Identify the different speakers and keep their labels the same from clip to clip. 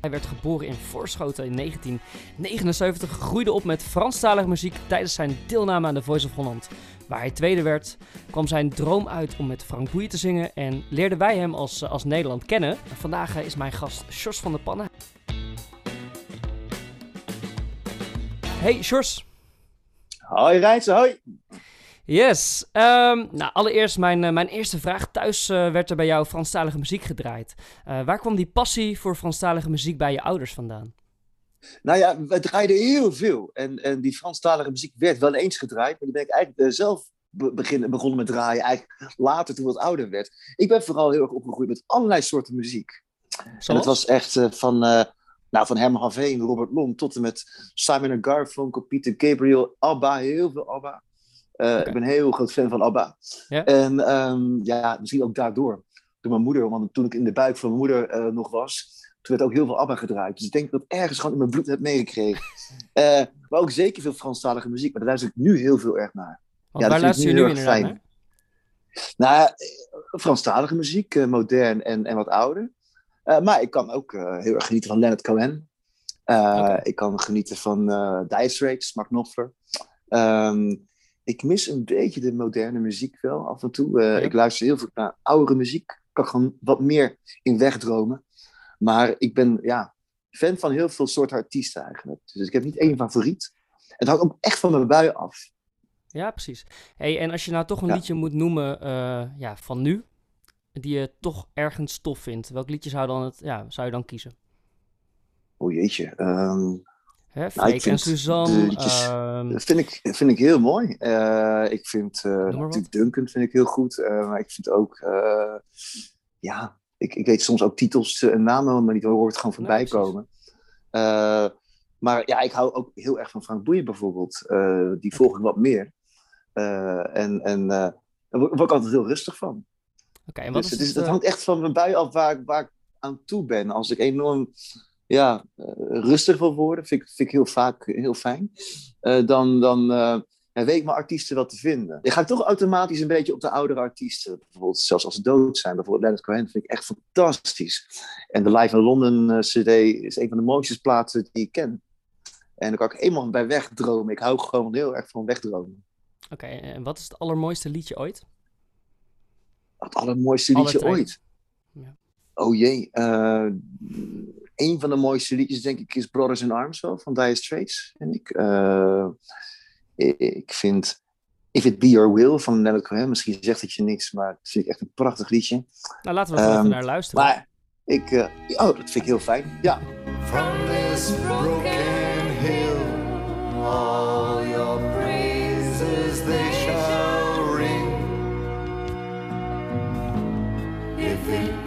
Speaker 1: Hij werd geboren in Voorschoten in 1979, groeide op met Franstalige muziek tijdens zijn deelname aan The Voice of Holland. Waar hij tweede werd, kwam zijn droom uit om met Frank Boeien te zingen en leerden wij hem als, als Nederland kennen. Vandaag is mijn gast Sjors van der Pannen. Hey Sjors.
Speaker 2: Hoi Rijtse, hoi.
Speaker 1: Yes. Um, nou, allereerst mijn, uh, mijn eerste vraag. Thuis uh, werd er bij jou Franstalige muziek gedraaid. Uh, waar kwam die passie voor Franstalige muziek bij je ouders vandaan?
Speaker 2: Nou ja, we draaiden heel veel. En, en die Franstalige muziek werd wel eens gedraaid. Maar die ben ik eigenlijk zelf begin, begonnen met draaien. Eigenlijk later toen ik wat ouder werd. Ik ben vooral heel erg opgegroeid met allerlei soorten muziek. Zoals? En het was echt van... Nou, van Herman van Veen, Robert Long, tot en met Simon Garfunkel, Peter Gabriel, ABBA, heel veel ABBA. Uh, okay. Ik ben een heel groot fan van ABBA. Ja? En um, ja, misschien ook daardoor. Door mijn moeder, want toen ik in de buik van mijn moeder uh, nog was, toen werd ook heel veel ABBA gedraaid. Dus ik denk dat ik ergens gewoon in mijn bloed heb meegekregen. uh, maar ook zeker veel Franstalige muziek, maar daar luister ik nu heel veel erg naar.
Speaker 1: Want ja, waar luister je nu inderdaad fijn. naar?
Speaker 2: Nou, Franstalige muziek, modern en, en wat ouder. maar ik kan ook heel erg genieten van Leonard Cohen. Okay. Ik kan genieten van Dire Straits, Mark Knopfler. Um, ik mis een beetje de moderne muziek wel af en toe. Uh, ja. Ik luister heel veel naar oudere muziek. Ik kan gewoon wat meer in wegdromen. Maar ik ben ja, fan van heel veel soorten artiesten eigenlijk. Dus ik heb niet één favoriet. Het hangt ook echt van mijn bui af.
Speaker 1: Ja, precies. Hey, en als je nou toch een ja. liedje moet noemen uh, ja, van nu, die je toch ergens tof vindt, welk liedje zou, dan het, ja, zou je dan kiezen?
Speaker 2: O jeetje. Um,
Speaker 1: Hè, nou, ik en Suzanne.
Speaker 2: Liedjes, uh, vind, ik, vind ik heel mooi. Uh, ik vind uh, natuurlijk Duncan vind ik heel goed. Uh, maar ik vind ook, ja, ik, ik weet soms ook titels en namen, maar niet hoor het gewoon voorbij komen. maar ja, ik hou ook heel erg van Frank Boeien bijvoorbeeld. die volg ik wat meer. en en daar word ik altijd heel rustig van.
Speaker 1: Okay, en wat
Speaker 2: dus
Speaker 1: is
Speaker 2: het,
Speaker 1: het
Speaker 2: hangt echt van mijn bui af waar, waar ik aan toe ben. Als ik enorm ja, uh, rustig wil worden, vind ik, vind ik heel vaak heel fijn. Uh, dan dan uh, weet ik mijn artiesten wel te vinden. Dan ga ik toch automatisch een beetje op de oudere artiesten. Bijvoorbeeld zelfs als ze dood zijn. Bijvoorbeeld Leonard Cohen vind ik echt fantastisch. En de Live in London CD is een van de mooiste plaatsen die ik ken. En dan kan ik eenmaal bij wegdromen. Ik hou gewoon heel erg van wegdromen.
Speaker 1: Oké, okay, en wat is het allermooiste liedje ooit?
Speaker 2: Het allermooiste liedje ooit? Ja. Oh jee, een van de mooiste liedjes, denk ik, is Brothers in Arms wel, van Dire Straits. En ik, uh, ik vind If It Be Your Will van Leonard Cohen, misschien zegt het je niks, maar het vind ik echt een prachtig liedje.
Speaker 1: Nou, laten we er um, even naar luisteren.
Speaker 2: Maar ik, uh, oh, dat vind ik heel fijn, ja.
Speaker 3: From this broken hill, all your praises they shall ring. If it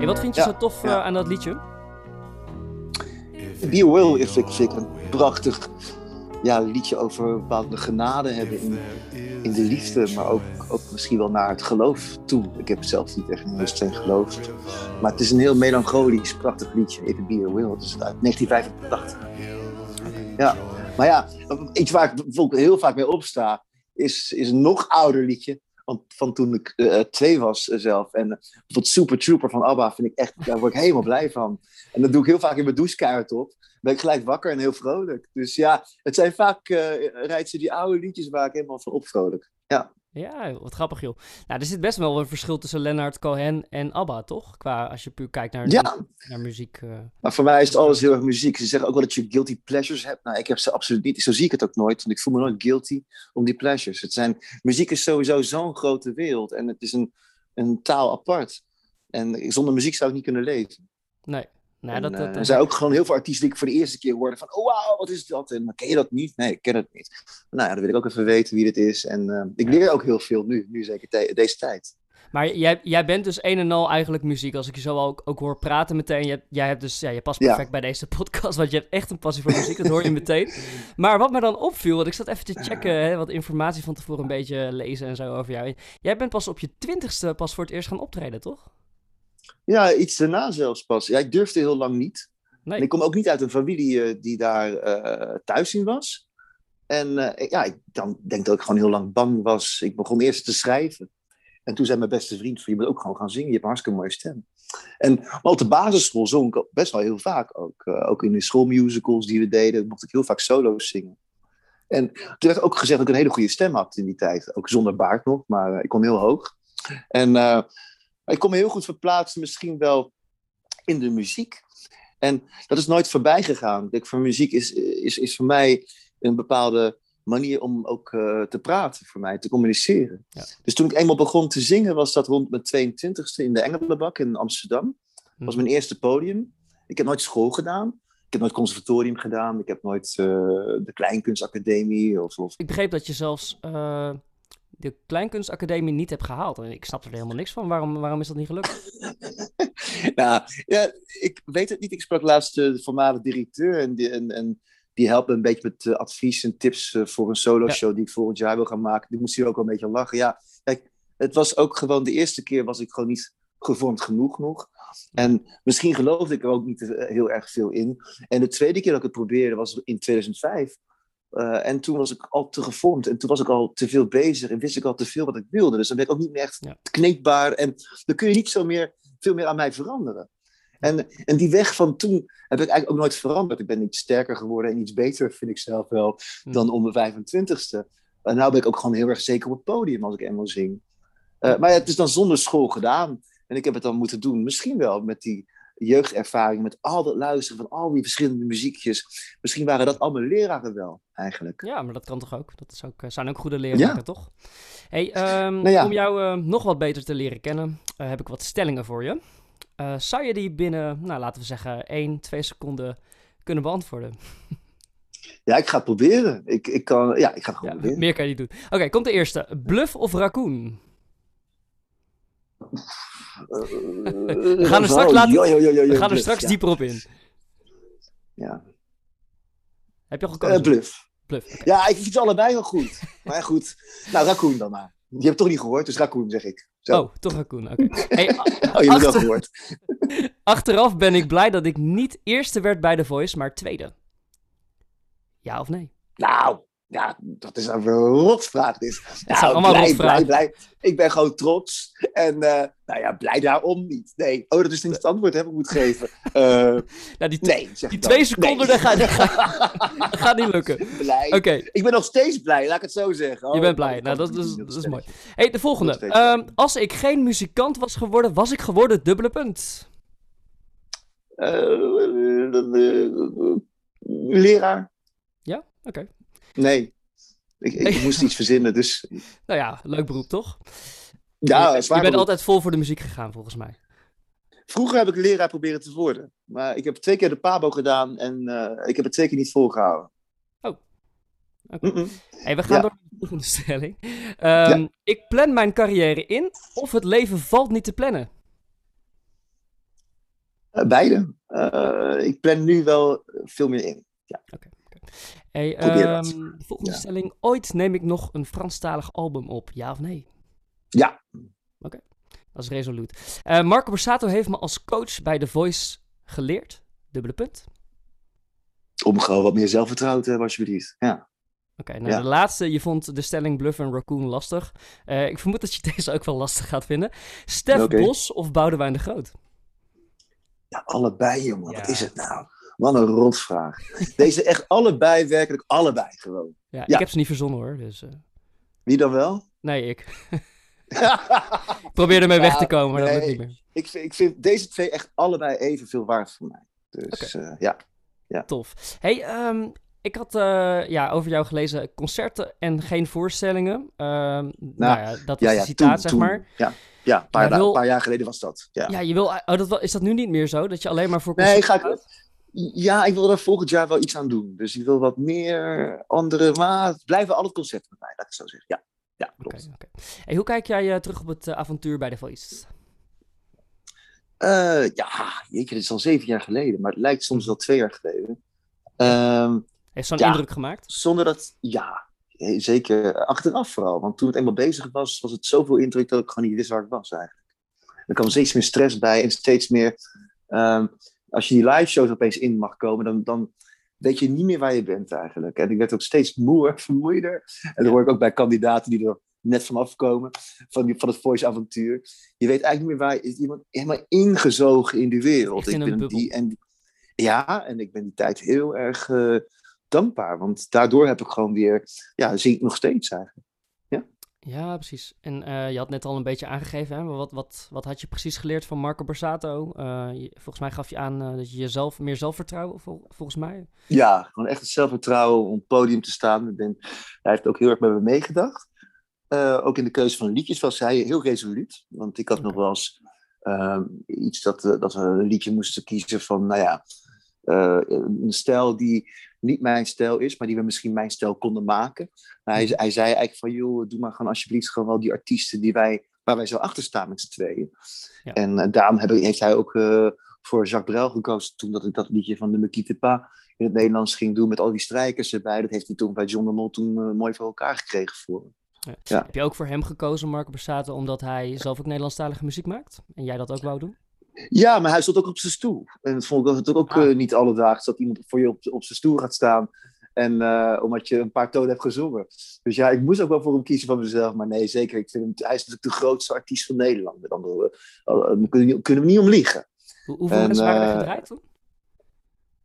Speaker 1: Hey, wat vind je
Speaker 2: Ja,
Speaker 1: zo tof
Speaker 2: ja.
Speaker 1: uh, aan dat liedje?
Speaker 2: Be Your Will is, vind ik een prachtig ja, liedje over een bepaalde genade hebben in, in de liefde, maar ook, ook misschien wel naar het geloof toe. Ik heb zelf niet echt een heel streng geloof. Maar het is een heel melancholisch, prachtig liedje. It Be Your Will. Het is uit 1985. Ja, maar ja, iets waar ik heel vaak mee opsta, is, is een nog ouder liedje. Van, van toen ik uh, twee was uh, zelf. En bijvoorbeeld Super Trooper van ABBA vind ik echt, daar word ik helemaal blij van. En dat doe ik heel vaak in mijn douchekaart op. Ben ik gelijk wakker en heel vrolijk. Dus ja, het zijn vaak uh, die oude liedjes waar ik helemaal van opvrolijk. Ja.
Speaker 1: Ja, wat grappig joh. Nou, er zit best wel een verschil tussen Leonard Cohen en ABBA, toch? Qua als je puur kijkt naar,
Speaker 2: Ja.
Speaker 1: naar muziek. eh.
Speaker 2: Maar voor mij is het alles heel erg muziek. Ze zeggen ook wel dat je guilty pleasures hebt. Nou, ik heb ze absoluut niet. Zo zie ik het ook nooit. Want ik voel me nooit guilty om die pleasures. Het zijn, muziek is sowieso zo'n grote wereld. En het is een, een taal apart. En zonder muziek zou ik niet kunnen leven.
Speaker 1: Nee. Nou,
Speaker 2: En,
Speaker 1: dat, dat,
Speaker 2: eh, er zijn ook gewoon heel veel artiesten die ik voor de eerste keer hoorde van, oh wauw, wat is dat? En ken je dat niet? Nee, ik ken het niet. Nou ja, dan wil ik ook even weten wie dit is. En eh, ik leer ook heel veel nu, nu zeker deze tijd.
Speaker 1: Maar jij, jij bent dus een en al eigenlijk muziek. Als ik je zo ook, ook hoor praten meteen. Je, jij hebt dus, ja, je past
Speaker 2: Ja.
Speaker 1: perfect bij deze podcast. Want je hebt echt een passie voor muziek. Dat hoor je meteen. Maar wat me dan opviel, want ik zat even te checken. Hè, wat informatie van tevoren een beetje lezen en zo over jou. Jij bent pas op je twintigste pas voor het eerst gaan optreden, toch?
Speaker 2: Ja, iets daarna zelfs pas. Ja, ik durfde heel lang niet.
Speaker 1: Nee.
Speaker 2: En ik kom ook niet uit een familie eh, die daar eh, thuis in was. En eh, ja, ik dan denk dat ik gewoon heel lang bang was. Ik begon eerst te schrijven. En toen zei mijn beste vriend van, je moet ook gewoon gaan zingen. Je hebt een hartstikke mooie stem. En maar op de basisschool zong ik best wel heel vaak ook. Ook in de schoolmusicals die we deden, mocht ik heel vaak solo's zingen. En toen werd ook gezegd dat ik een hele goede stem had in die tijd. Ook zonder baard nog, maar ik kon heel hoog. En ik kon me heel goed verplaatsen misschien wel in de muziek. En dat is nooit voorbij gegaan. Ik, voor muziek is, is, is voor mij een bepaalde manier om ook eh, te praten, voor mij, te communiceren.
Speaker 1: Ja.
Speaker 2: Dus toen ik eenmaal begon te zingen, was dat rond mijn 22e in de Engelenbak in Amsterdam. Dat was mijn eerste podium. Ik heb nooit school gedaan. Ik heb nooit conservatorium gedaan. Ik heb nooit eh, de Kleinkunstacademie of, of
Speaker 1: Ik begreep dat je zelfs eh, de Kleinkunstacademie niet hebt gehaald. En ik snap er helemaal niks van. Waarom, waarom is dat niet gelukt?
Speaker 2: nou, ja, ik weet het niet. Ik sprak laatst eh, de voormalige directeur en die, en, en die helpt me een beetje met eh, advies en tips eh, voor een solo-show die ik volgend jaar wil gaan maken. Die moest hier ook wel een beetje lachen. Ja, kijk, het was ook gewoon de eerste keer was ik gewoon niet gevormd genoeg nog. En misschien geloofde ik er ook niet heel erg veel in. En de tweede keer dat ik het probeerde was in 2005. Eh, en toen was ik al te gevormd en toen was ik al te veel bezig en wist ik al te veel wat ik wilde. Dus dan ben ik ook niet meer echt
Speaker 1: Ja.
Speaker 2: kneedbaar en dan kun je niet zo meer, veel meer aan mij veranderen. En, en die weg van toen heb ik eigenlijk ook nooit veranderd. Ik ben iets sterker geworden en iets beter, vind ik zelf wel,
Speaker 1: Hm.
Speaker 2: dan om mijn 25ste. En nu ben ik ook gewoon heel erg zeker op het podium als ik eenmaal zing. Eh, maar ja, het is dan zonder school gedaan. En ik heb het dan moeten doen, misschien wel met die jeugdervaring, met al dat luisteren van al die verschillende muziekjes. Misschien waren dat allemaal leraren wel, eigenlijk.
Speaker 1: Ja, maar dat kan toch ook? Dat is ook, eh, zijn ook goede leraren,
Speaker 2: Ja.
Speaker 1: toch? Hey, ehm,
Speaker 2: Nou ja.
Speaker 1: Om jou eh, nog wat beter te leren kennen, eh, heb ik wat stellingen voor je. Zou je die binnen, nou, laten we zeggen, 1, 2 seconden kunnen beantwoorden?
Speaker 2: Ja, ik ga het proberen. Ik, ik kan, ja, ik ga het gewoon
Speaker 1: Ja,
Speaker 2: proberen.
Speaker 1: meer kan je niet doen. Oké, komt de eerste. Bluff of raccoon?
Speaker 2: We
Speaker 1: gaan er straks laten- We
Speaker 2: We
Speaker 1: gaan er straks dieper op in.
Speaker 2: Ja.
Speaker 1: Heb je al
Speaker 2: Eh,
Speaker 1: gekozen?
Speaker 2: bluff.
Speaker 1: Bluff.
Speaker 2: Ja, ik vind ze allebei wel goed. Maar goed, nou, raccoon dan maar. Je hebt het toch niet gehoord, dus raccoon zeg ik. Zo.
Speaker 1: Oh, toch raccoon. Oké. Hey,
Speaker 2: Oh, je hebt het wel gehoord.
Speaker 1: achteraf ben ik blij dat ik niet eerste werd bij The Voice, maar tweede. Ja of nee?
Speaker 2: Nou, ja, dat is een rotvraag. Dit. Nou,
Speaker 1: zijn allemaal
Speaker 2: blij,
Speaker 1: rotvragen.
Speaker 2: blij, blij. Ik ben gewoon trots. En eh, nou ja, blij daarom niet. Nee. Oh, dat is niet het antwoord hè, wat ik moet geven. Eh,
Speaker 1: Nou, die,
Speaker 2: nee,
Speaker 1: die twee seconden,
Speaker 2: Nee.
Speaker 1: dat gaat, dat gaat, dat niet lukken.
Speaker 2: blij.
Speaker 1: Oké,
Speaker 2: Ik ben nog steeds blij, laat ik het zo zeggen. Oh,
Speaker 1: je bent blij. Nou, dat, is, dat is mooi. hey, de volgende.
Speaker 2: Dat
Speaker 1: Ehm, als ik geen muzikant was geworden, was ik geworden dubbele punt.
Speaker 2: Eh, eh, eh, eh, leraar?
Speaker 1: Ja? Oké.
Speaker 2: Nee. Ik, ik moest iets verzinnen, dus
Speaker 1: Nou ja, leuk beroep toch?
Speaker 2: ja,
Speaker 1: je,
Speaker 2: zwaar
Speaker 1: je bent
Speaker 2: beroep.
Speaker 1: altijd vol voor de muziek gegaan, volgens mij.
Speaker 2: Vroeger heb ik leraar proberen te worden, maar ik heb twee keer de PABO gedaan en eh, ik heb het twee keer niet volgehouden.
Speaker 1: Oh. Oké. Hey, we gaan
Speaker 2: Ja.
Speaker 1: door naar de volgende stelling. Ehm, Ik plan mijn carrière in, of het leven valt niet te plannen.
Speaker 2: Eh, beide. Eh, ik plan nu wel veel meer in.
Speaker 1: Hey,
Speaker 2: Probeer dat.
Speaker 1: ehm, de volgende
Speaker 2: Ja.
Speaker 1: stelling. Ooit neem ik nog een Franstalig album op, ja of nee?
Speaker 2: Ja,
Speaker 1: Dat is resoluut. Eh, Marco Borsato heeft me als coach bij The Voice geleerd. Dubbele punt.
Speaker 2: om gewoon wat meer zelfvertrouwen te hebben, alsjeblieft. Ja.
Speaker 1: Oké, nou
Speaker 2: Ja.
Speaker 1: de laatste. Je vond de stelling Bluff en Raccoon lastig. Eh, ik vermoed dat je deze ook wel lastig gaat vinden. Stef
Speaker 2: Oké.
Speaker 1: Bos of Boudewijn de Groot?
Speaker 2: ja, allebei, jongen. Wat is het nou? Wat een rotvraag. Deze echt allebei, werkelijk allebei gewoon.
Speaker 1: Ja, ik
Speaker 2: Ja.
Speaker 1: heb ze niet verzonnen hoor. Dus, eh,
Speaker 2: Wie dan wel?
Speaker 1: nee, ik. Ik probeer ermee weg te
Speaker 2: Ja,
Speaker 1: komen, maar dat
Speaker 2: nee.
Speaker 1: lukt niet meer.
Speaker 2: ik, vind, ik vind deze twee echt allebei evenveel waard voor mij. Dus eh, ja.
Speaker 1: Tof. Hey, ehm, ik had eh, ja, over jou gelezen concerten en geen voorstellingen. Ehm, nou, ja, dat was
Speaker 2: Ja,
Speaker 1: een
Speaker 2: ja,
Speaker 1: citaat,
Speaker 2: toen,
Speaker 1: zeg
Speaker 2: toen.
Speaker 1: maar.
Speaker 2: Ja, ja een paar,
Speaker 1: wil-
Speaker 2: paar jaar geleden was dat. Ja.
Speaker 1: Ja, je wil, oh, dat, is dat nu niet meer zo? Dat je alleen maar voor
Speaker 2: Nee, ga ik? Ja, ik wil er volgend jaar wel iets aan doen. Dus ik wil wat meer andere, maar het blijven altijd concerten met mij, laat ik het zo zeggen. Ja, ja klopt.
Speaker 1: oké. Hey, hoe kijk jij eh, terug op het eh, avontuur bij The Voice?
Speaker 2: Eh, ja, jeetje, dit is al zeven jaar geleden, maar het lijkt soms wel twee jaar geleden. Ehm,
Speaker 1: Heeft zo'n
Speaker 2: Ja.
Speaker 1: indruk gemaakt?
Speaker 2: zonder dat, ja, zeker achteraf vooral. Want toen het eenmaal bezig was, was het zoveel indruk dat ik gewoon niet wist waar ik was eigenlijk. Er kwam steeds meer stress bij en steeds meer, ehm, als je die live shows opeens in mag komen, dan, dan weet je niet meer waar je bent eigenlijk. En ik werd ook steeds moer, vermoeider. En dat hoor ik ook bij kandidaten die er net vanaf komen van, die, van het voice-avontuur. Je weet eigenlijk niet meer waar je iemand helemaal ingezogen in die wereld.
Speaker 1: Een
Speaker 2: ben die, en, ja, en ik ben die tijd heel erg eh, dankbaar. Want daardoor heb ik gewoon weer, ja, zing ik nog steeds eigenlijk.
Speaker 1: Ja, precies. En eh, je had net al een beetje aangegeven, hè? wat, wat, wat had je precies geleerd van Marco Borsato? Eh, volgens mij gaf je aan eh, dat je jezelf meer zelfvertrouwen, vol- volgens mij.
Speaker 2: Ja, gewoon echt het zelfvertrouwen om op het podium te staan. Hij heeft ook heel erg met me meegedacht. Ook in de keuze van liedjes was hij heel resoluut. Want ik had nog wel eens ehm, iets dat, dat we een liedje moesten kiezen van, nou ja, een stijl die niet mijn stijl is, maar die we misschien mijn stijl konden maken. Maar hij, hij zei eigenlijk van, joh, doe maar gewoon alsjeblieft gewoon wel die artiesten die wij, waar wij zo achter staan met z'n tweeën.
Speaker 1: Ja.
Speaker 2: En eh, daarom heb heeft hij ook eh, voor Jacques Brel gekozen toen dat ik dat liedje van de Me Quitte Pas in het Nederlands ging doen met al die strijkers erbij. Dat heeft hij toen bij John de Mol toen eh, mooi voor elkaar gekregen voor.
Speaker 1: Ja. Heb je ook voor hem gekozen, Marco Borsato, omdat hij zelf ook Nederlandstalige muziek maakt? En jij dat ook wou doen?
Speaker 2: Ja, maar hij stond ook op zijn stoel. En dat vond ik natuurlijk ook
Speaker 1: Ah.
Speaker 2: eh, niet alledaags dat iemand voor je op, op zijn stoel gaat staan. En eh, omdat je een paar tonen hebt gezongen. Dus ja, ik moest ook wel voor hem kiezen van mezelf. Maar nee, zeker. Ik vind hem, hij is natuurlijk de grootste artiest van Nederland. Met andere we kunnen, kunnen we niet om liegen.
Speaker 1: Hoe, hoeveel
Speaker 2: En,
Speaker 1: mensen waren er
Speaker 2: eh,
Speaker 1: gedraaid toen?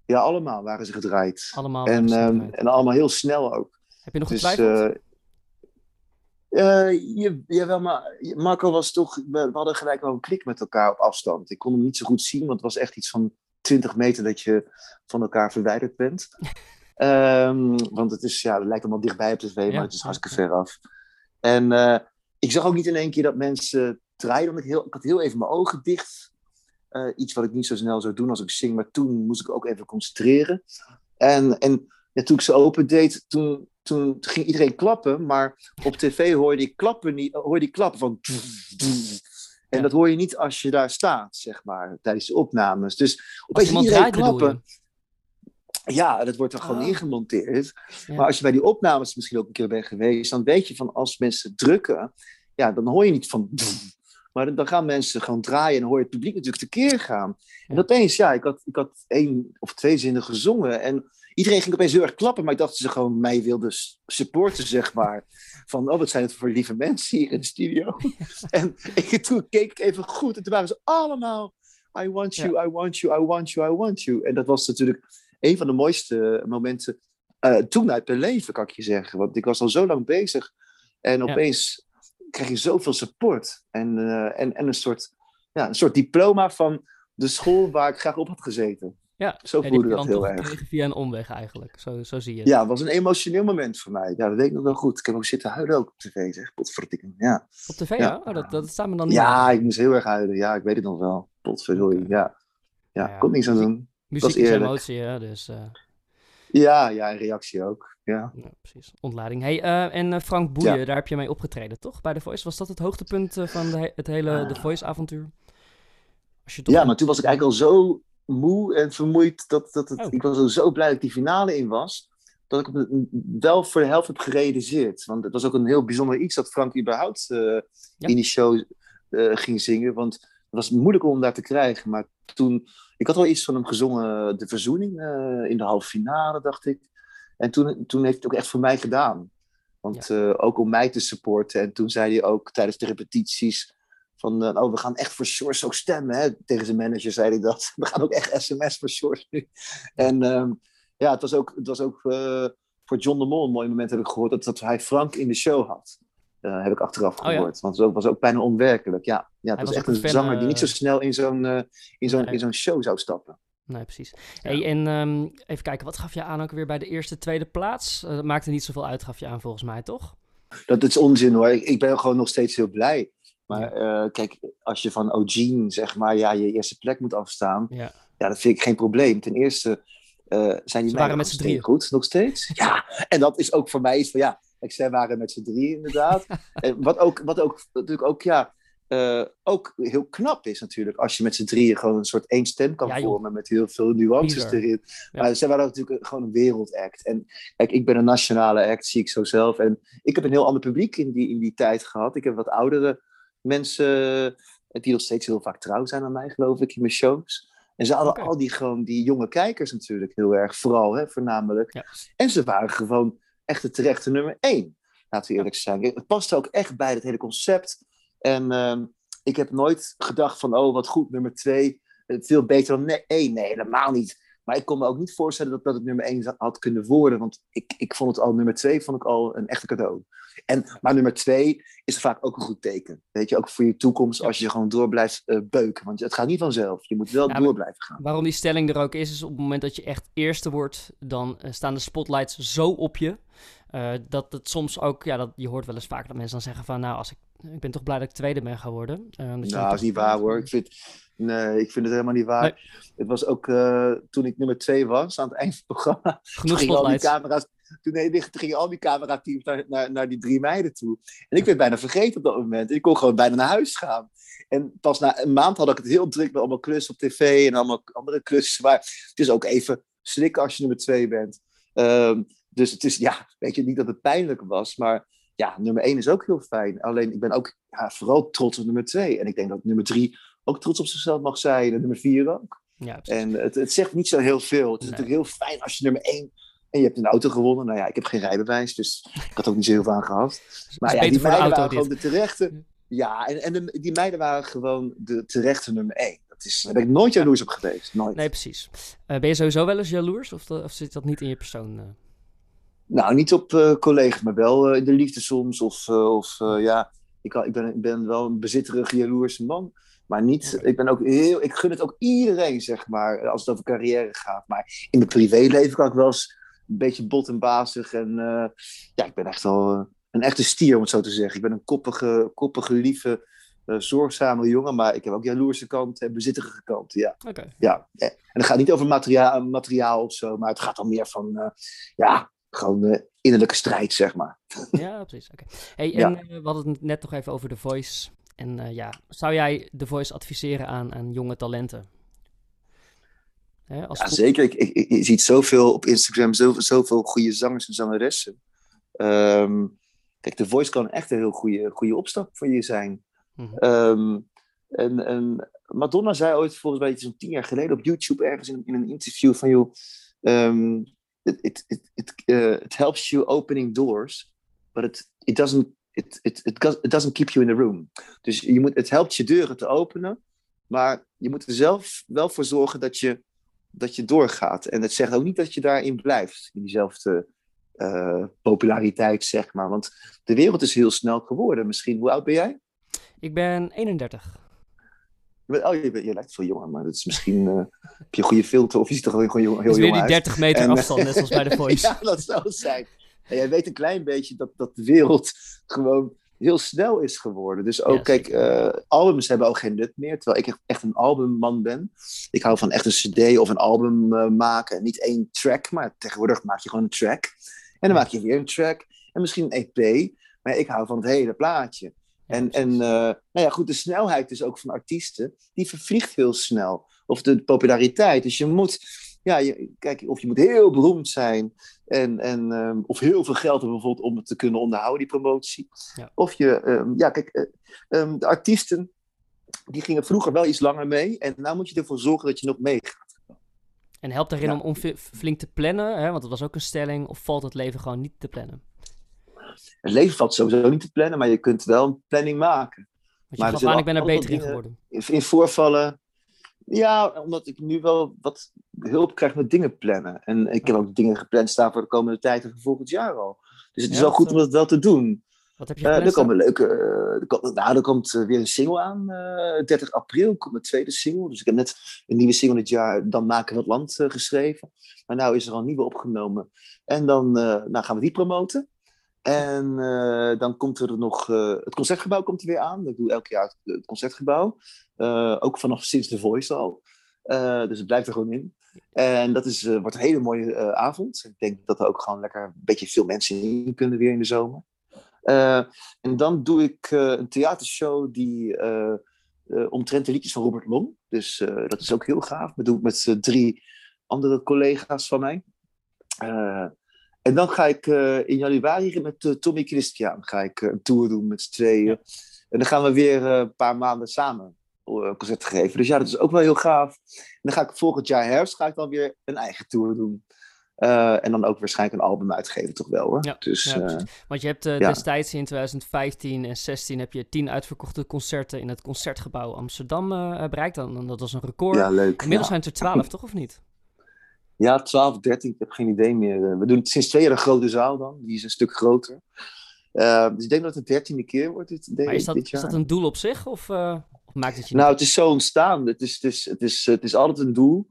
Speaker 2: Ja, allemaal waren ze gedraaid.
Speaker 1: Allemaal.
Speaker 2: en,
Speaker 1: ze
Speaker 2: ehm,
Speaker 1: gedraaid.
Speaker 2: en allemaal heel snel ook.
Speaker 1: Heb je nog
Speaker 2: Dus,
Speaker 1: getwijfeld?
Speaker 2: Je, jawel, maar Marco was toch... We, hadden gelijk wel een klik met elkaar op afstand. Ik kon hem niet zo goed zien, want het was echt iets van 20 meter dat je van elkaar verwijderd bent. Ehm, want het, is, ja, het lijkt allemaal dichtbij op tv, maar
Speaker 1: Ja,
Speaker 2: het is hartstikke
Speaker 1: ja.
Speaker 2: ver af. En eh, ik zag ook niet in één keer dat mensen draaiden. Want ik, heel, ik had heel even mijn ogen dicht. Eh, iets wat ik niet zo snel zou doen als ik zing. Maar toen moest ik ook even concentreren. En, en ja, toen ik ze open deed, toen, toen ging iedereen klappen. Maar op tv hoorde ik klappen, niet, hoorde ik klappen van... En dat hoor je niet als je daar staat, zeg maar, tijdens de opnames. Dus opeens
Speaker 1: iemand
Speaker 2: iedereen
Speaker 1: draait,
Speaker 2: klappen.
Speaker 1: je?
Speaker 2: Ja, dat wordt er gewoon
Speaker 1: Oh.
Speaker 2: ingemonteerd.
Speaker 1: Ja.
Speaker 2: Maar als je bij die opnames misschien ook een keer bent geweest, dan weet je van als mensen drukken, ja, dan hoor je niet van. Maar dan- dan gaan mensen gewoon draaien en dan hoor je het publiek natuurlijk tekeer gaan. En opeens, ja, ik had, ik had één of twee zinnen gezongen en iedereen ging opeens heel erg klappen, maar ik dacht dat ze gewoon mij wilden supporten, zeg maar. Van, oh, wat zijn het voor lieve mensen hier in de studio. en ik, toen keek ik even goed en toen waren ze allemaal, I want you, I want you, I want you, I want you. En dat was natuurlijk een van de mooiste momenten eh, toen uit mijn leven, kan ik je zeggen. Want ik was al zo lang bezig. En
Speaker 1: Ja.
Speaker 2: opeens krijg je zoveel support. En, eh, en, en een, soort, ja, een soort diploma van de school waar ik graag op had gezeten.
Speaker 1: Ja,
Speaker 2: Zo voelde dat heel erg.
Speaker 1: via een omweg eigenlijk. Zo, zo zie je het.
Speaker 2: Ja, het was een emotioneel moment voor mij. Ja, dat weet ik nog wel goed. Ik heb ook zitten huilen ook op tv, zeg. Potverdikke. Ja,
Speaker 1: Op tv, ja? Oh, dat, dat staat me dan niet
Speaker 2: ja ik moest heel erg huilen. Ja, ik weet het nog wel. Potverdorie, ja. Ja,
Speaker 1: Ja,
Speaker 2: kon niks aan doen.
Speaker 1: Muziek
Speaker 2: is
Speaker 1: emotie, hè? Dus eh,
Speaker 2: Ja, ja, en reactie ook. Ja.
Speaker 1: ja, precies. Ontlading. Hey, eh, en eh, Frank Boeien,
Speaker 2: Ja.
Speaker 1: daar heb je mee opgetreden, toch? Bij The Voice. Was dat het hoogtepunt van de, he- het hele
Speaker 2: Ah.
Speaker 1: The Voice-avontuur? Als je toch
Speaker 2: Ja, maar toen was ik eigenlijk al zo moe en vermoeid. Dat, dat het,
Speaker 1: Oh.
Speaker 2: Ik was zo blij dat ik die finale in was. Dat ik het wel voor de helft heb gerealiseerd. Want het was ook een heel bijzonder iets dat Frank überhaupt eh,
Speaker 1: Ja.
Speaker 2: in die show eh, ging zingen. Want het was moeilijk om daar te krijgen. Maar toen, ik had al iets van hem gezongen, De Verzoening, eh, in de halve finale, dacht ik. En toen, toen heeft hij het ook echt voor mij gedaan. Want eh, ook om mij te supporten. En toen zei hij ook tijdens de repetities van, eh, oh, we gaan echt voor Shores ook stemmen. Hè? Tegen zijn manager zei hij dat. We gaan ook echt sms voor Shores nu. En ehm, ja, het was ook, het was ook eh, voor John de Mol een mooi moment heb ik gehoord dat, dat hij Frank in de show had. Eh, heb ik achteraf
Speaker 1: Oh ja?
Speaker 2: gehoord. Want het was ook, bijna onwerkelijk. Ja, ja het was,
Speaker 1: was
Speaker 2: echt een
Speaker 1: fan,
Speaker 2: zanger die niet zo snel in zo'n in zo'n in zo'n show zou stappen.
Speaker 1: Nee, precies. Hey, en ehm, even kijken, wat gaf je aan ook weer bij de eerste, tweede plaats? Eh, dat maakte niet zoveel uit, gaf je aan volgens mij, toch?
Speaker 2: Dat is onzin hoor. Ik, ik ben gewoon nog steeds heel blij. Maar eh, kijk, als je van O'Gene, zeg maar, ja, je eerste plek moet afstaan.
Speaker 1: Ja.
Speaker 2: Ja, dat vind ik geen probleem. Ten eerste eh, zijn die
Speaker 1: Ze waren met z'n drieën.
Speaker 2: goed, nog steeds. Ja, en dat is ook voor mij iets van, ja, kijk, zij waren met z'n drieën inderdaad. en wat ook, wat ook, natuurlijk ook, ja, eh, ook heel knap is natuurlijk, als je met z'n drieën gewoon een soort één stem kan
Speaker 1: Ja,
Speaker 2: vormen met heel veel nuances erin.
Speaker 1: Ja.
Speaker 2: Maar zij waren natuurlijk gewoon een wereldact. En kijk, ik ben een nationale act, zie ik zo zelf. En ik heb een heel ander publiek in die, in die tijd gehad. Ik heb wat oudere mensen, eh, die nog steeds heel vaak trouw zijn aan mij, geloof ik, in mijn shows. En ze hadden al die, gewoon, die jonge kijkers natuurlijk heel erg, vooral, hè, voornamelijk.
Speaker 1: Ja.
Speaker 2: En ze waren gewoon echt de terechte nummer één. laten we eerlijk zijn. Het past ook echt bij het hele concept. En ehm, ik heb nooit gedacht van, oh, wat goed, nummer twee. Veel beter dan ne- één. Nee, helemaal niet. Maar ik kon me ook niet voorstellen dat, dat het nummer één zou- had kunnen worden. Want ik, ik vond het al, nummer twee vond ik al een echte cadeau. En, maar nummer twee is vaak ook een goed teken. Weet je, ook voor je toekomst als je gewoon door blijft eh, beuken. Want het gaat niet vanzelf. Je moet wel
Speaker 1: Ja,
Speaker 2: door blijven gaan.
Speaker 1: Waarom die stelling er ook is, is op het moment dat je echt eerste wordt, dan eh, staan de spotlights zo op je. eh, dat het soms ook, ja, dat, je hoort wel eens vaker dat mensen dan zeggen van, nou, als ik, ik ben toch blij dat ik tweede ben geworden. Dan
Speaker 2: Nou, dat is niet waar hoor. Ik vind, nee, ik vind het helemaal niet waar. Het was ook eh, toen ik nummer twee was, aan het eind van het programma.
Speaker 1: Genoeg
Speaker 2: Toen gingen al die camera's, toen, nee, toen gingen al die camerateams naar, naar, naar die drie meiden toe. En ik werd bijna vergeten op dat moment. Ik kon gewoon bijna naar huis gaan. En pas na een maand had ik het heel druk met allemaal klussen op tv en allemaal andere klussen. Maar het is ook even slikken als je nummer twee bent. Ehm, dus het is, ja, weet je, niet dat het pijnlijk was, maar ja, nummer één is ook heel fijn. Alleen ik ben ook ja, vooral trots op nummer twee. En ik denk dat nummer drie ook trots op zichzelf mag zijn en nummer vier ook.
Speaker 1: Ja.
Speaker 2: En het, het zegt niet zo heel veel. Het is
Speaker 1: Nee.
Speaker 2: natuurlijk heel fijn als je nummer één en je hebt een auto gewonnen. Nou ja, ik heb geen rijbewijs, dus ik had ook niet zo heel veel aan gehad. Maar ja, die meiden
Speaker 1: auto,
Speaker 2: waren gewoon
Speaker 1: dit.
Speaker 2: de terechte. Ja, en, en de- die meiden waren gewoon de terechte nummer één. Dat is, daar ben ik nooit jaloers op geweest. Nooit.
Speaker 1: Nee, precies. Eh, ben je sowieso wel eens jaloers, of, dat- of zit dat niet in je persoon? eh?
Speaker 2: Nou, niet op eh collega's, maar wel eh, in de liefde soms. Of, eh, of ja, ik, ik, ben, ik ben wel een bezitterige, jaloerse man. Maar niet, ik ben ook heel, ik gun het ook iedereen, zeg maar, als het over carrière gaat. Maar in mijn privéleven kan ik wel eens een beetje bot en bazig. En ja, ik ben echt wel een echte stier, om het zo te zeggen. Ik ben een koppige, koppige lieve, zorgzame jongen. Maar ik heb ook jaloerse kanten en bezitterige kanten, ja. Ja. En het gaat niet over materiaal, materiaal of zo, maar het gaat dan meer van, ja, gewoon eh, innerlijke strijd, zeg maar.
Speaker 1: Ja, precies. Oké. Hey, en
Speaker 2: Ja.
Speaker 1: eh, we hadden het net nog even over The Voice. En eh, ja, zou jij The Voice adviseren aan, aan jonge talenten? Hè, als
Speaker 2: Ja, zeker. Ik, ik, je ziet zoveel op Instagram, zoveel, zoveel goede zangers en zangeressen. Ehm, kijk, The Voice kan echt een heel goede, goede opstap voor je zijn.
Speaker 1: Mhm.
Speaker 2: Ehm, en, en Madonna zei ooit, volgens mij zo'n tien jaar geleden, op YouTube ergens in, in een interview van, joh, ehm, it, it, it, it, eh, it helps you opening doors, but it, it, doesn't, it, it, it, does- it doesn't keep you in the room. Dus je moet, het helpt je deuren te openen, maar je moet er zelf wel voor zorgen dat je, dat je doorgaat. En het zegt ook niet dat je daarin blijft, in diezelfde eh, populariteit, zeg maar. Want de wereld is heel snel geworden. Misschien, hoe oud ben jij?
Speaker 1: Ik ben 31.
Speaker 2: Je bent- Oh, je, bent- je lijkt veel jonger, maar dat is misschien. eh, heb je een goede filter of je ziet er gewoon heel, heel
Speaker 1: Het is weer
Speaker 2: jong
Speaker 1: die
Speaker 2: uit.
Speaker 1: 30 meter
Speaker 2: En,
Speaker 1: afstand, net zoals bij The Voice.
Speaker 2: ja, dat zou zijn. En jij weet een klein beetje dat, dat de wereld gewoon heel snel is geworden. Dus ook, kijk, eh, albums hebben ook geen nut meer. Terwijl ik echt- een albumman ben. Ik hou van echt een CD of een album eh, maken. Niet één track, maar tegenwoordig maak je gewoon een track. En dan maak je weer een track. En misschien een EP. Maar ik hou van het hele plaatje. En, en eh, nou ja, goed, de snelheid dus ook van artiesten, die vervliegt heel snel. Of de populariteit. Dus je moet, ja, je, kijk, of je moet heel beroemd zijn. En, en, ehm, of heel veel geld hebben bijvoorbeeld om het te kunnen onderhouden, die promotie.
Speaker 1: Ja.
Speaker 2: Of je, ehm, ja, kijk, eh, ehm, de artiesten, die gingen vroeger wel iets langer mee. En nu moet je ervoor zorgen dat je nog meegaat.
Speaker 1: En helpt daarin
Speaker 2: Ja.
Speaker 1: om, flink te plannen, hè? want dat was ook een stelling, of valt het leven gewoon niet te plannen?
Speaker 2: Het leven valt sowieso niet te plannen, maar je kunt wel een planning maken.
Speaker 1: Je
Speaker 2: Maar er
Speaker 1: aan, ik ben er beter in geworden.
Speaker 2: in, in voorvallen. Ja, omdat ik nu wel wat hulp krijg met dingen plannen. En ik heb ook dingen gepland staan voor de komende tijd en voor volgend jaar al. Dus het is
Speaker 1: Ja,
Speaker 2: wel goed om dat wel te doen.
Speaker 1: Wat heb je
Speaker 2: Eh,
Speaker 1: gepland
Speaker 2: er komen leuke. eh, er komt, nou, er komt eh, weer een single aan. eh 30 april komt mijn tweede single. Dus ik heb net een nieuwe single dit jaar, Dan Maken we het Land, geschreven. Maar nu is er al een nieuwe opgenomen. En dan nou gaan we die promoten. En eh, dan komt er nog. eh, het concertgebouw komt er weer aan. Ik doe elk jaar het, concertgebouw. Eh, ook vanaf sinds The Voice al. Dus het blijft er gewoon in. En dat is, wordt een hele mooie avond. Ik denk dat er ook gewoon lekker een beetje veel mensen in kunnen weer in de zomer. En dan doe ik een theatershow die omtrent de liedjes van Robert Long. Dus dat is ook heel gaaf. Dat doe ik met drie andere collega's van mij. En dan ga ik eh, in januari met eh, Tommy Christian ga ik, eh, een tour doen met z'n tweeën. En dan gaan we weer een paar maanden samen concerten geven. Dus ja, dat is ook wel heel gaaf. En dan ga ik volgend jaar herfst ga ik dan weer een eigen tour doen. En dan ook waarschijnlijk een album uitgeven, toch wel hoor.
Speaker 1: Ja,
Speaker 2: dus,
Speaker 1: ja. Want je hebt
Speaker 2: ja.
Speaker 1: destijds in 2015 en 16 heb je tien uitverkochte concerten in het Concertgebouw Amsterdam bereikt. Dan, dan- dat was een record.
Speaker 2: ja, leuk.
Speaker 1: Inmiddels zijn het er 12, toch of niet?
Speaker 2: Ja, 12, 13, ik heb geen idee meer. Eh, We doen het sinds twee jaar een grote zaal dan. Die is een stuk groter. Eh, dus ik denk dat het de dertiende keer wordt dit, de-
Speaker 1: Maar is dat,
Speaker 2: dit
Speaker 1: is dat een doel op zich of, eh, of maakt het je
Speaker 2: Nou,
Speaker 1: niet?
Speaker 2: het is zo ontstaan. Het is, het is, het is, het is altijd een doel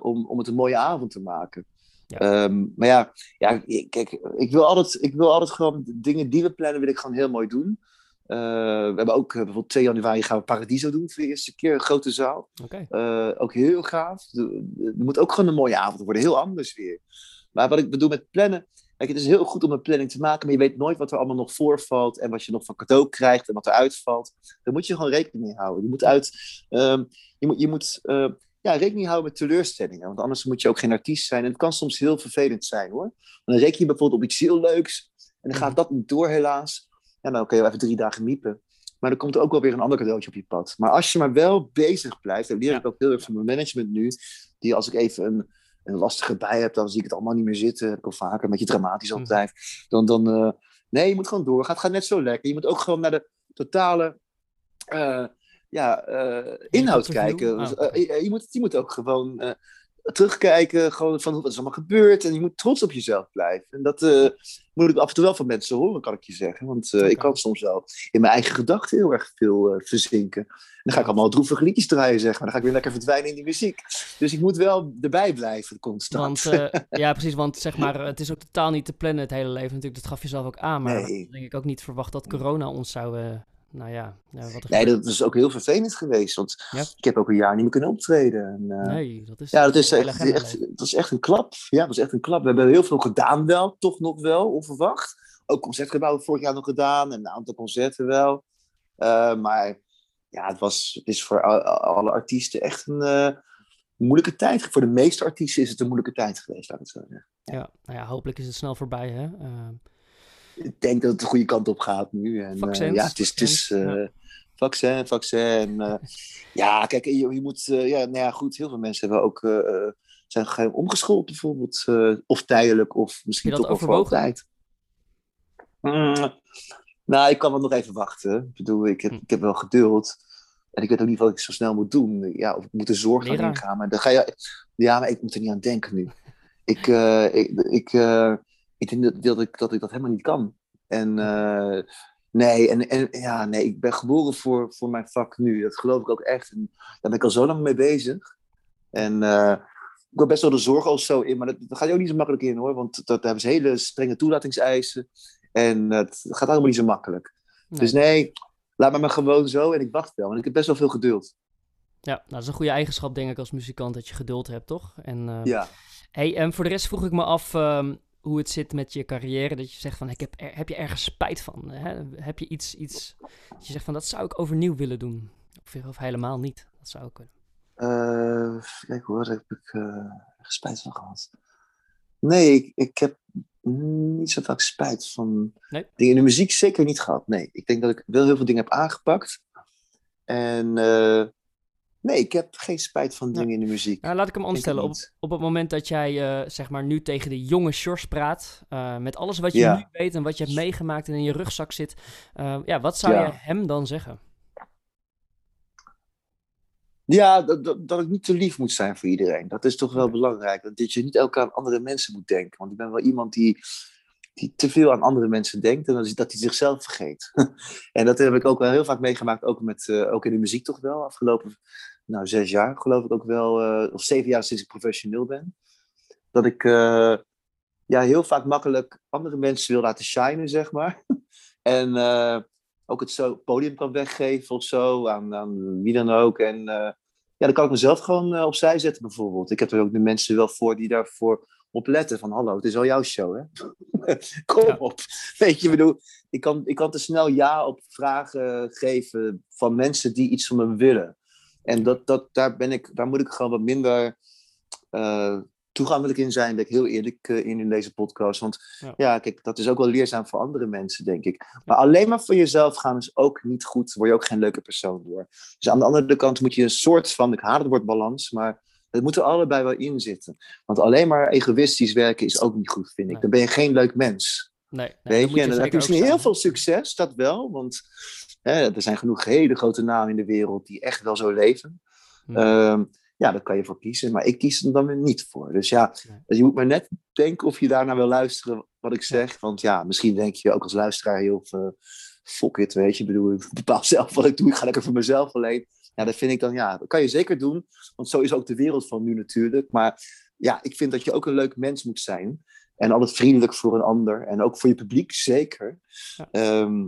Speaker 2: om, om het een mooie avond te maken.
Speaker 1: Ja.
Speaker 2: Ehm, maar ja, ja ik- kijk, ik wil, altijd, ik wil altijd gewoon dingen die we plannen, wil ik gewoon heel mooi doen. Eh, we hebben ook eh, bijvoorbeeld 2 januari gaan we Paradiso doen voor de eerste keer, een grote zaal. Eh, ook heel gaaf. Er moet ook gewoon een mooie avond worden, heel anders weer. Maar wat ik bedoel met plannen, kijk, het is heel goed om een planning te maken, maar je weet nooit wat er allemaal nog voorvalt en wat je nog van cadeau krijgt en wat er uitvalt. Daar moet je gewoon rekening mee houden. Je moet, uit, ehm, je moet, je moet ja, rekening houden met teleurstellingen, want anders moet je ook geen artiest zijn. En het kan soms heel vervelend zijn hoor. Dan reken je bijvoorbeeld op iets heel leuks en dan gaat dat niet door helaas. Ja, dan kun je wel even drie dagen miepen. Maar dan komt er ook wel weer een ander cadeautje op je pad. Maar als je maar wel bezig blijft, en leer ik ook heel erg van mijn management nu, die als ik even een, een lastige bij heb, dan zie ik het allemaal niet meer zitten. Heb ik al vaker, een beetje dramatisch
Speaker 1: Mhm.
Speaker 2: altijd. Dan, dan eh, nee, je moet gewoon door. Het gaat net zo lekker. Je moet ook gewoon naar de totale eh, ja, eh, inhoud
Speaker 1: Interview?
Speaker 2: kijken.
Speaker 1: Ah,
Speaker 2: je, je moet, je moet ook gewoon terugkijken gewoon van wat is allemaal gebeurd. En je moet trots op jezelf blijven. En dat eh, moet ik af en toe wel van mensen horen, kan ik je zeggen. Want eh, ik kan soms wel in mijn eigen gedachten heel erg veel eh, verzinken. En dan ga ik allemaal droevige liedjes draaien, zeg maar. Dan ga ik weer lekker verdwijnen in die muziek. Dus ik moet wel erbij blijven, constant.
Speaker 1: Want, ja, precies, want zeg maar, het is ook totaal niet te plannen het hele leven natuurlijk. Dat gaf je zelf ook aan, maar
Speaker 2: Nee.
Speaker 1: denk ik ook niet verwacht dat corona ons zou, nou ja, ja, wat
Speaker 2: nee, dat is ook heel vervelend geweest. Want
Speaker 1: Ja.
Speaker 2: ik heb ook een jaar niet meer kunnen optreden. En, eh,
Speaker 1: Nee, dat is...
Speaker 2: Ja, dat is echt, dat is echt een klap. Ja, dat is echt een klap. We hebben heel veel gedaan wel, toch nog wel, onverwacht. Ook concertgebouwen vorig jaar nog gedaan en een aantal concerten wel. Eh, maar ja, het, was, het is voor alle artiesten echt een eh, moeilijke tijd. Voor de meeste artiesten is het een moeilijke tijd geweest, laat ik het zo zeggen.
Speaker 1: Ja, nou ja, hopelijk is het snel voorbij, hè.
Speaker 2: Ik denk dat het de goede kant op gaat nu. En, eh,
Speaker 1: Vaccins,
Speaker 2: ja, het is, het is eh, vaccin, vaccin. Eh, ja, kijk, je, je moet, ja, nou ja, goed, heel veel mensen hebben ook, eh, zijn geheim omgeschoold bijvoorbeeld. of tijdelijk, of misschien toch wel voor altijd. Mm, nou, ik kan wel nog even wachten. Ik bedoel, ik heb,
Speaker 1: Hm.
Speaker 2: ik heb wel geduld. En ik weet ook niet wat ik zo snel moet doen. Ja, of ik moet de zorg gaan ingaan. Maar dan ga je... Ja, maar ik moet er niet aan denken nu. Ik, ik, ik, ik denk dat, dat, ik, dat ik dat helemaal niet kan. En eh, nee, en, en ja, nee, ik ben geboren voor, voor mijn vak nu. Dat geloof ik ook echt. En daar ben ik al zo lang mee bezig. En eh, ik heb best wel de zorg al zo in, maar dat, dat gaat ook niet zo makkelijk in hoor. Want dat, daar hebben ze hele strenge toelatingseisen. En eh, het gaat allemaal niet zo makkelijk.
Speaker 1: nee.
Speaker 2: Dus nee, laat me maar gewoon zo en ik wacht wel. Want ik heb best wel veel geduld.
Speaker 1: Ja, nou, dat is een goede eigenschap, denk ik, als muzikant, dat je geduld hebt, toch? En,
Speaker 2: Ja.
Speaker 1: Hey, en voor de rest vroeg ik me af ehm, hoe het zit met je carrière. Dat je zegt van, ik heb, er- heb je ergens spijt van? Hè? Heb je iets, iets dat je zegt van, dat zou ik overnieuw willen doen? Of, of helemaal niet? Dat zou ook kunnen.
Speaker 2: Eh, kijk hoor, daar heb ik ergens spijt van gehad. Nee, ik, ik heb niet zo vaak spijt van
Speaker 1: Nee?
Speaker 2: dingen in de muziek. Zeker niet gehad. Nee, ik denk dat ik wel heel veel dingen heb aangepakt. En eh, nee, ik heb geen spijt van
Speaker 1: Ja.
Speaker 2: dingen in de muziek.
Speaker 1: Nou, laat ik hem anders stellen. Op, op het moment dat jij, eh, zeg maar, nu tegen de jonge Sjors praat, eh, met alles wat je
Speaker 2: Ja.
Speaker 1: nu weet en wat je hebt meegemaakt en in je rugzak zit, eh, ja, wat zou
Speaker 2: Ja.
Speaker 1: je hem dan zeggen?
Speaker 2: Ja, dat, dat, dat ik niet te lief moet zijn voor iedereen. Dat is toch wel belangrijk. Dat je niet elke aan andere mensen moet denken. Want ik ben wel iemand die, die te veel aan andere mensen denkt. En dat, is, dat hij zichzelf vergeet. en dat heb ik ook wel heel vaak meegemaakt. Ook, met, ook in de muziek toch wel. Afgelopen nou, zes jaar geloof ik ook wel. eh, of zeven jaar sinds ik professioneel ben. Dat ik eh, ja, heel vaak makkelijk andere mensen wil laten shinen, zeg maar. en eh, ook het zo podium kan weggeven of zo aan, aan wie dan ook. En ja, dan kan ik mezelf gewoon opzij zetten bijvoorbeeld. Ik heb er ook de mensen wel voor die daarvoor op letten. Van hallo, het is al jouw show hè. Kom
Speaker 1: Ja.
Speaker 2: op. Weet je, ik bedoel, ik kan, ik kan te snel ja op vragen geven van mensen die iets van me willen. En dat, dat, daar, ben ik, daar moet ik gewoon wat minder eh, toegankelijk in zijn. Ben ik heel eerlijk eh, in in deze podcast. Want
Speaker 1: Ja.
Speaker 2: ja. kijk, dat is ook wel leerzaam voor andere mensen, denk ik. Maar alleen maar voor jezelf gaan is ook niet goed. Word je ook geen leuke persoon door. Dus aan de andere kant moet je een soort van, ik haat het woord balans, maar Het moet er allebei wel in zitten. Want alleen maar egoïstisch werken is ook niet goed, vind ik.
Speaker 1: Nee.
Speaker 2: Dan ben je geen leuk mens.
Speaker 1: Nee, nee,
Speaker 2: Weet je, en dan heb je misschien heel veel succes, dat wel. Want hè, er zijn genoeg hele grote namen in de wereld die echt wel zo leven.
Speaker 1: Hm.
Speaker 2: Ehm, ja, daar kan je voor kiezen. Maar ik kies er dan weer niet voor. Dus ja, dus je moet maar net denken of je daarna wil luisteren wat ik zeg. Want ja, misschien denk je ook als luisteraar heel veel... Fuck it, weet je. Ik bedoel, ik bepaal zelf wat ik doe. Ik ga lekker voor mezelf alleen. Ja, dat vind ik dan, ja, dat kan je zeker doen. Want zo is ook de wereld van nu natuurlijk. Maar ja, ik vind dat je ook een leuk mens moet zijn. En altijd vriendelijk voor een ander. En ook voor je publiek, zeker.
Speaker 1: Ja.
Speaker 2: Ehm,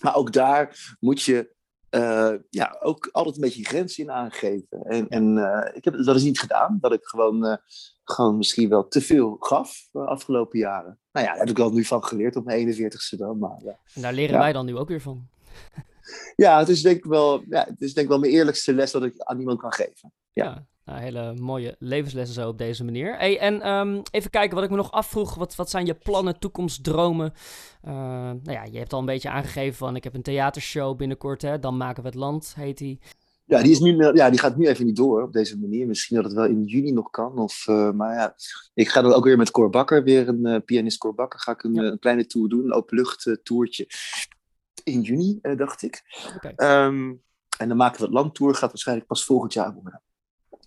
Speaker 2: maar ook daar moet je eh, ja, ook altijd een beetje grenzen in aangeven. En, en eh, ik heb dat is niet gedaan. Dat ik gewoon, eh, gewoon misschien wel te veel gaf de afgelopen jaren. Nou ja, daar heb ik wel nu van geleerd op mijn 41ste dan. Maar.
Speaker 1: En daar leren
Speaker 2: Ja.
Speaker 1: wij dan nu ook weer van.
Speaker 2: ja, het is denk ik wel, ja, het is denk ik wel mijn eerlijkste les dat ik aan iemand kan geven. Ja.
Speaker 1: Ja, nou, hele mooie levenslessen zo op deze manier. Hey, en ehm, even kijken wat ik me nog afvroeg. Wat, wat zijn je plannen, toekomstdromen? Eh, nou ja, je hebt al een beetje aangegeven van ik heb een theatershow binnenkort. Hè? Dan maken we het land, heet die.
Speaker 2: Ja, die, is nu, ja, die gaat nu even niet door op deze manier. Misschien dat het wel in juni nog kan. Of, eh, maar ja, ik ga dan ook weer met Cor Bakker, weer een eh, pianist Cor Bakker, ga ik een,
Speaker 1: Ja.
Speaker 2: een kleine tour doen. Een openlucht toertje in juni, dacht ik.
Speaker 1: Oké.
Speaker 2: Ehm, en dan maken we het landtour, gaat waarschijnlijk pas volgend jaar worden.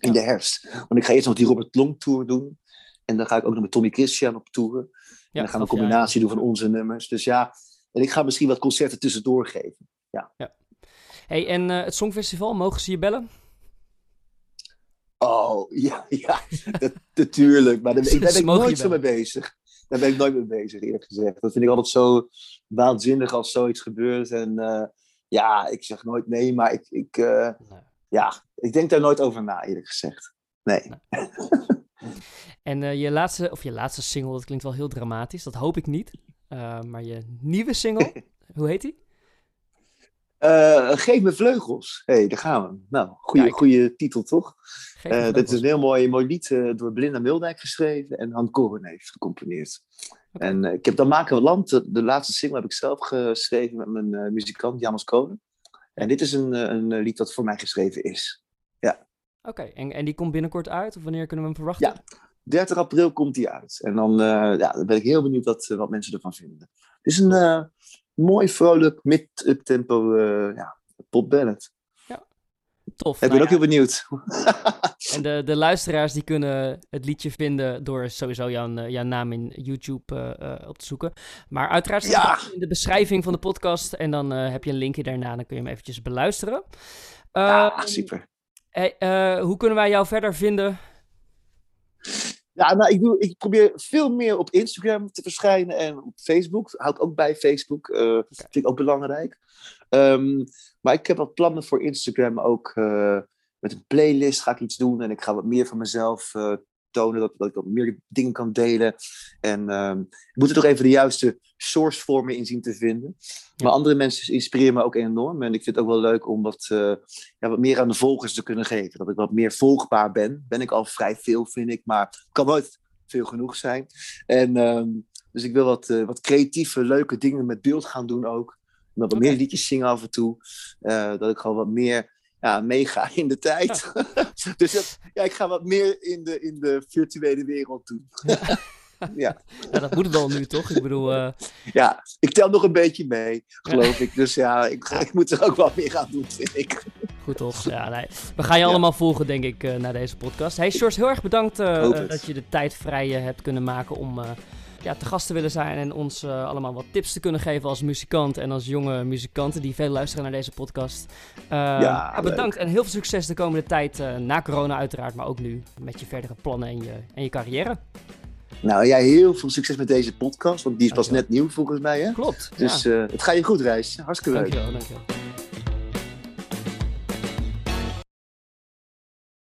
Speaker 2: In
Speaker 1: Ja.
Speaker 2: de herfst. Want ik ga eerst nog die Robert Long tour doen. En dan ga ik ook nog met Tommy Christian op tour. En
Speaker 1: Ja,
Speaker 2: dan gaan we een combinatie doen van onze nummers. Dus ja, en ik ga misschien wat concerten tussendoor geven.
Speaker 1: Hey, en eh, het Songfestival, mogen ze je bellen?
Speaker 2: Oh, ja, ja, dat, natuurlijk. Maar daar, daar ben ik nooit zo mee bezig. Daar ben ik nooit mee bezig, eerlijk gezegd. Dat vind ik altijd zo waanzinnig als zoiets gebeurt. En eh, ja, ik zeg nooit nee, maar ik, ik, eh,
Speaker 1: Nee.
Speaker 2: Ja, ik denk daar nooit over na, eerlijk gezegd. Nee.
Speaker 1: En eh, je laatste, of je laatste single, dat klinkt wel heel dramatisch. Dat hoop ik niet. Eh, maar je nieuwe single, hoe heet die?
Speaker 2: Eh, geef me vleugels. Hé, hey, daar gaan we. Nou, goede, goede titel, toch? Dit is een heel mooi, mooi lied door Blinda Mildijk geschreven en Han Koren heeft gecomponeerd. En ik heb dan Maken we Land, de, de laatste single heb ik zelf geschreven met mijn muzikant Janos Kolen. En dit is een, eh, een eh, lied dat voor mij geschreven is.
Speaker 1: Oké, en, en die komt binnenkort uit? Of wanneer kunnen we hem verwachten?
Speaker 2: Ja. 30 april komt die uit. En dan, eh, ja, dan ben ik heel benieuwd wat, wat mensen ervan vinden. Het is een mooi, vrolijk, mid-up tempo eh ja, pop ballad.
Speaker 1: Tof.
Speaker 2: Ik ben
Speaker 1: Nou
Speaker 2: ook heel benieuwd.
Speaker 1: En de, de luisteraars die kunnen het liedje vinden door sowieso jouw, eh, jouw naam in YouTube eh, op te zoeken. Maar uiteraard staat
Speaker 2: Ja.
Speaker 1: het in de beschrijving van de podcast. En dan heb je een linkje daarna, dan kun je hem eventjes beluisteren.
Speaker 2: Ja,
Speaker 1: Ehm,
Speaker 2: super.
Speaker 1: hey, hoe kunnen wij jou verder vinden?
Speaker 2: Ja, nou, ik, doe, ik probeer veel meer op Instagram te verschijnen en op Facebook. Houd ook bij Facebook. eh Vind ik ook belangrijk. Ehm, maar ik heb wat plannen voor Instagram ook. eh, met een playlist ga ik iets doen. En ik ga wat meer van mezelf eh, tonen. Dat, dat ik wat meer dingen kan delen. En ehm ik moet er toch even de juiste source vormen in zien te vinden. Maar andere mensen inspireren me ook enorm. En ik vind het ook wel leuk om wat, eh, ja, wat meer aan de volgers te kunnen geven. Dat ik wat meer volgbaar ben. Ben ik al vrij veel, vind ik. Maar het kan nooit veel genoeg zijn. En, ehm, dus ik wil wat, wat creatieve, leuke dingen met beeld gaan doen ook. Met wat meer liedjes zingen af en toe. Eh, dat ik gewoon wat meer ja, meega in de tijd. dus dat, ja, ik ga wat meer in de, in de virtuele wereld doen. ja.
Speaker 1: Ja, dat moet wel nu, toch? Ik bedoel, eh,
Speaker 2: ja, ik tel nog een beetje mee, geloof ik. Dus ja, ik, ik moet er ook wel meer aan doen, vind ik.
Speaker 1: goed toch? Ja, nee. We gaan je allemaal volgen, denk ik, eh, na deze podcast. Hey, Sjors, heel erg bedankt
Speaker 2: het.
Speaker 1: dat je de tijd vrij hebt kunnen maken om ja, te gast te willen zijn en ons eh, allemaal wat tips te kunnen geven als muzikant en als jonge muzikanten die veel luisteren naar deze podcast. Eh,
Speaker 2: Ja,
Speaker 1: bedankt en heel veel succes de komende tijd, eh, na corona uiteraard, maar ook nu met je verdere plannen en je, en je carrière.
Speaker 2: Nou, jij heel veel succes met deze podcast, want die is pas
Speaker 1: Dankjewel.
Speaker 2: net nieuw volgens mij. Hè?
Speaker 1: Klopt.
Speaker 2: Dus
Speaker 1: ja.
Speaker 2: het gaat je goed, Reis. Hartstikke leuk.
Speaker 1: Dankjewel, dankjewel.